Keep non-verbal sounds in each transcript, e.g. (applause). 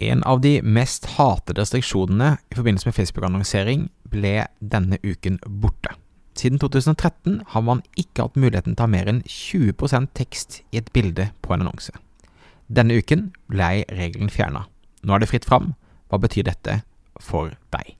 En av de mest hatede restriksjonene i forbindelse med Facebook-annonsering ble denne uken borte. Siden 2013 har man ikke hatt muligheten til å ha mer enn 20% tekst i et bilde på en annonse. Denne uken ble regelen fjerna. Nå er det fritt fram. Hva betyr dette for deg?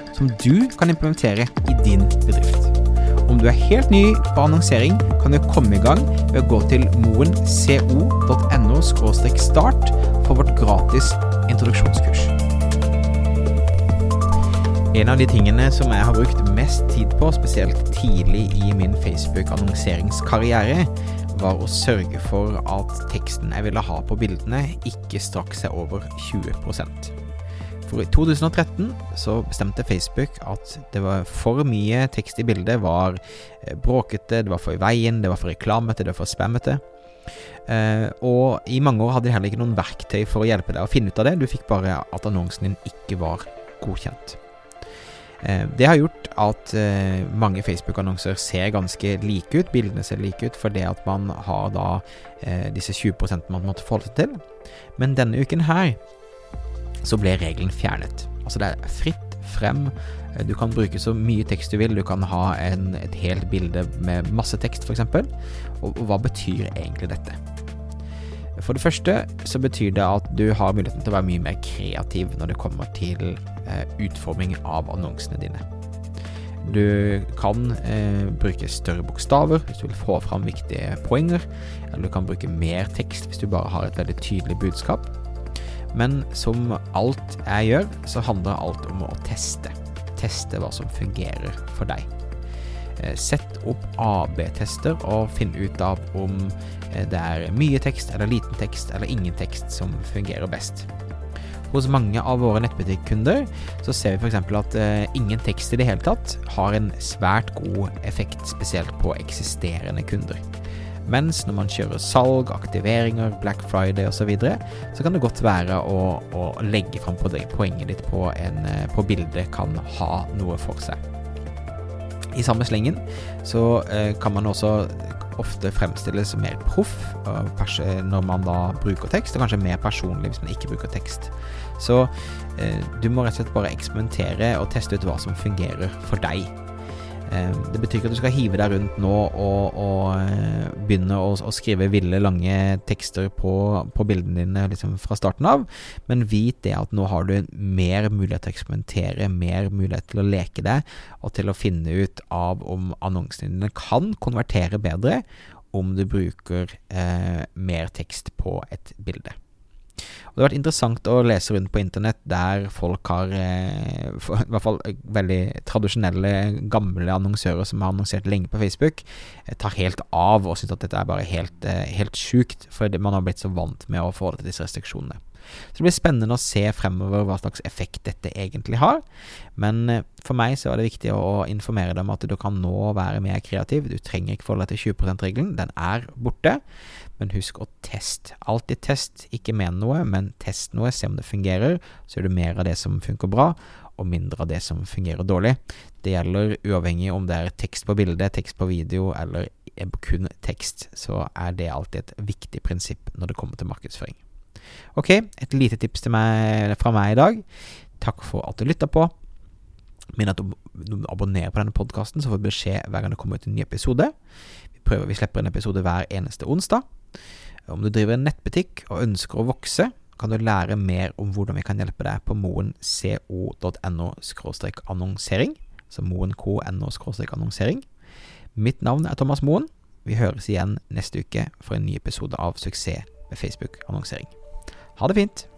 som du kan implementere i din bedrift. Om du er helt ny på annonsering, kan du komme i gang ved å gå til moenco.no start for vårt gratis introduksjonskurs. En av de tingene som jeg har brukt mest tid på, spesielt tidlig i min Facebook-annonseringskarriere, var å sørge for at teksten jeg ville ha på bildene, ikke strakk seg over 20 for i 2013 så bestemte Facebook at det var for mye tekst i bildet, var eh, bråkete, det var for i veien, det var for reklamete, det var for spammete. Uh, og i mange år hadde de heller ikke noen verktøy for å hjelpe deg å finne ut av det. Du fikk bare at annonsen din ikke var godkjent. Uh, det har gjort at mange Facebook-annonser ser ganske like ut. Bildene ser like ut fordi at man har da disse 20% man måtte forholde seg til. Men denne uken her så ble regelen fjernet. Altså det er fritt frem. Du kan bruke så mye tekst du vil. Du kan ha en, et helt bilde med masse tekst, f.eks. Og, og hva betyr egentlig dette? For det første så betyr det at du har muligheten til å være mye mer kreativ når det kommer til eh, utforming av annonsene dine. Du kan eh, bruke større bokstaver hvis du vil få fram viktige poenger, eller du kan bruke mer tekst hvis du bare har et veldig tydelig budskap. Men som alt jeg gjør, så handler alt om å teste. Teste hva som fungerer for deg. Eh, sett opp AB-tester og finn ut av om eh, det er mye tekst eller liten tekst eller ingen tekst som fungerer best. Hos mange av våre nettbutikkunder så ser vi f.eks. at uh, ingen tekst i det hele tatt har en svært god effekt, spesielt på eksisterende kunder. Mens når man kjører salg, aktiveringer, Black Friday osv., så, videre, så kan det godt være å, å legge fram poenget ditt på, en, eh, på bildet kan ha noe for seg. I samme slengen så eh, kan man også ofte fremstilles mer proff eh, når man da bruker tekst, og kanskje mer personlig hvis man ikke bruker tekst. Så du må rett og slett bare eksperimentere og teste ut hva som fungerer for deg. Ehm, det betyr ikke at du skal hive deg rundt nå og, og eh, begynne å, å, skrive ville, lange tekster på, på bildene dine liksom fra starten av, men vit det at nå har du mer mulighet til å eksperimentere, mer mulighet til å leke det, og til å finne ut av om annonsene dine kan konvertere bedre om du bruker eh, mer tekst på et bilde. Det har vært interessant å lese rundt på internett der folk har eh, (laughs) I hvert fall eh, veldig tradisjonelle, gamle annonsører som har annonsert lenge på Facebook, eh, tar helt av og syns at dette er bare helt, helt sjukt, for man har blitt så vant med å forholde til disse restriksjonene. Så det blir spennende å se fremover hva slags effekt dette egentlig har. Men for meg så er det viktig å informere deg om at du kan nå være mer kreativ. Du trenger ikke forholde deg til 20 %-regelen, den er borte. Men husk å teste. Alltid test. Ikke men noe, men test noe. Se om det fungerer. Så gjør du mer av det som funker bra, og mindre av det som fungerer dårlig. Det gjelder uavhengig om det er tekst på bilde, tekst på video eller kun tekst. Så er det alltid et viktig prinsipp når det kommer til markedsføring. Ok, et lite tips meg, fra meg i dag. Takk for at du lytta på. Minn at du abonnerer på denne podkasten, så får du beskjed hver gang det kommer ut en ny episode. Vi prøver, vi slipper en episode hver eneste onsdag. Om du driver en nettbutikk og ønsker å vokse, kan du lære mer om hvordan vi kan hjelpe deg på moenco.no annonsering. Så moenco.no annonsering. Mitt navn er Thomas Moen. Vi høres igjen neste uke for en ny episode av Suksess med Facebook-annonsering. Ha det fint!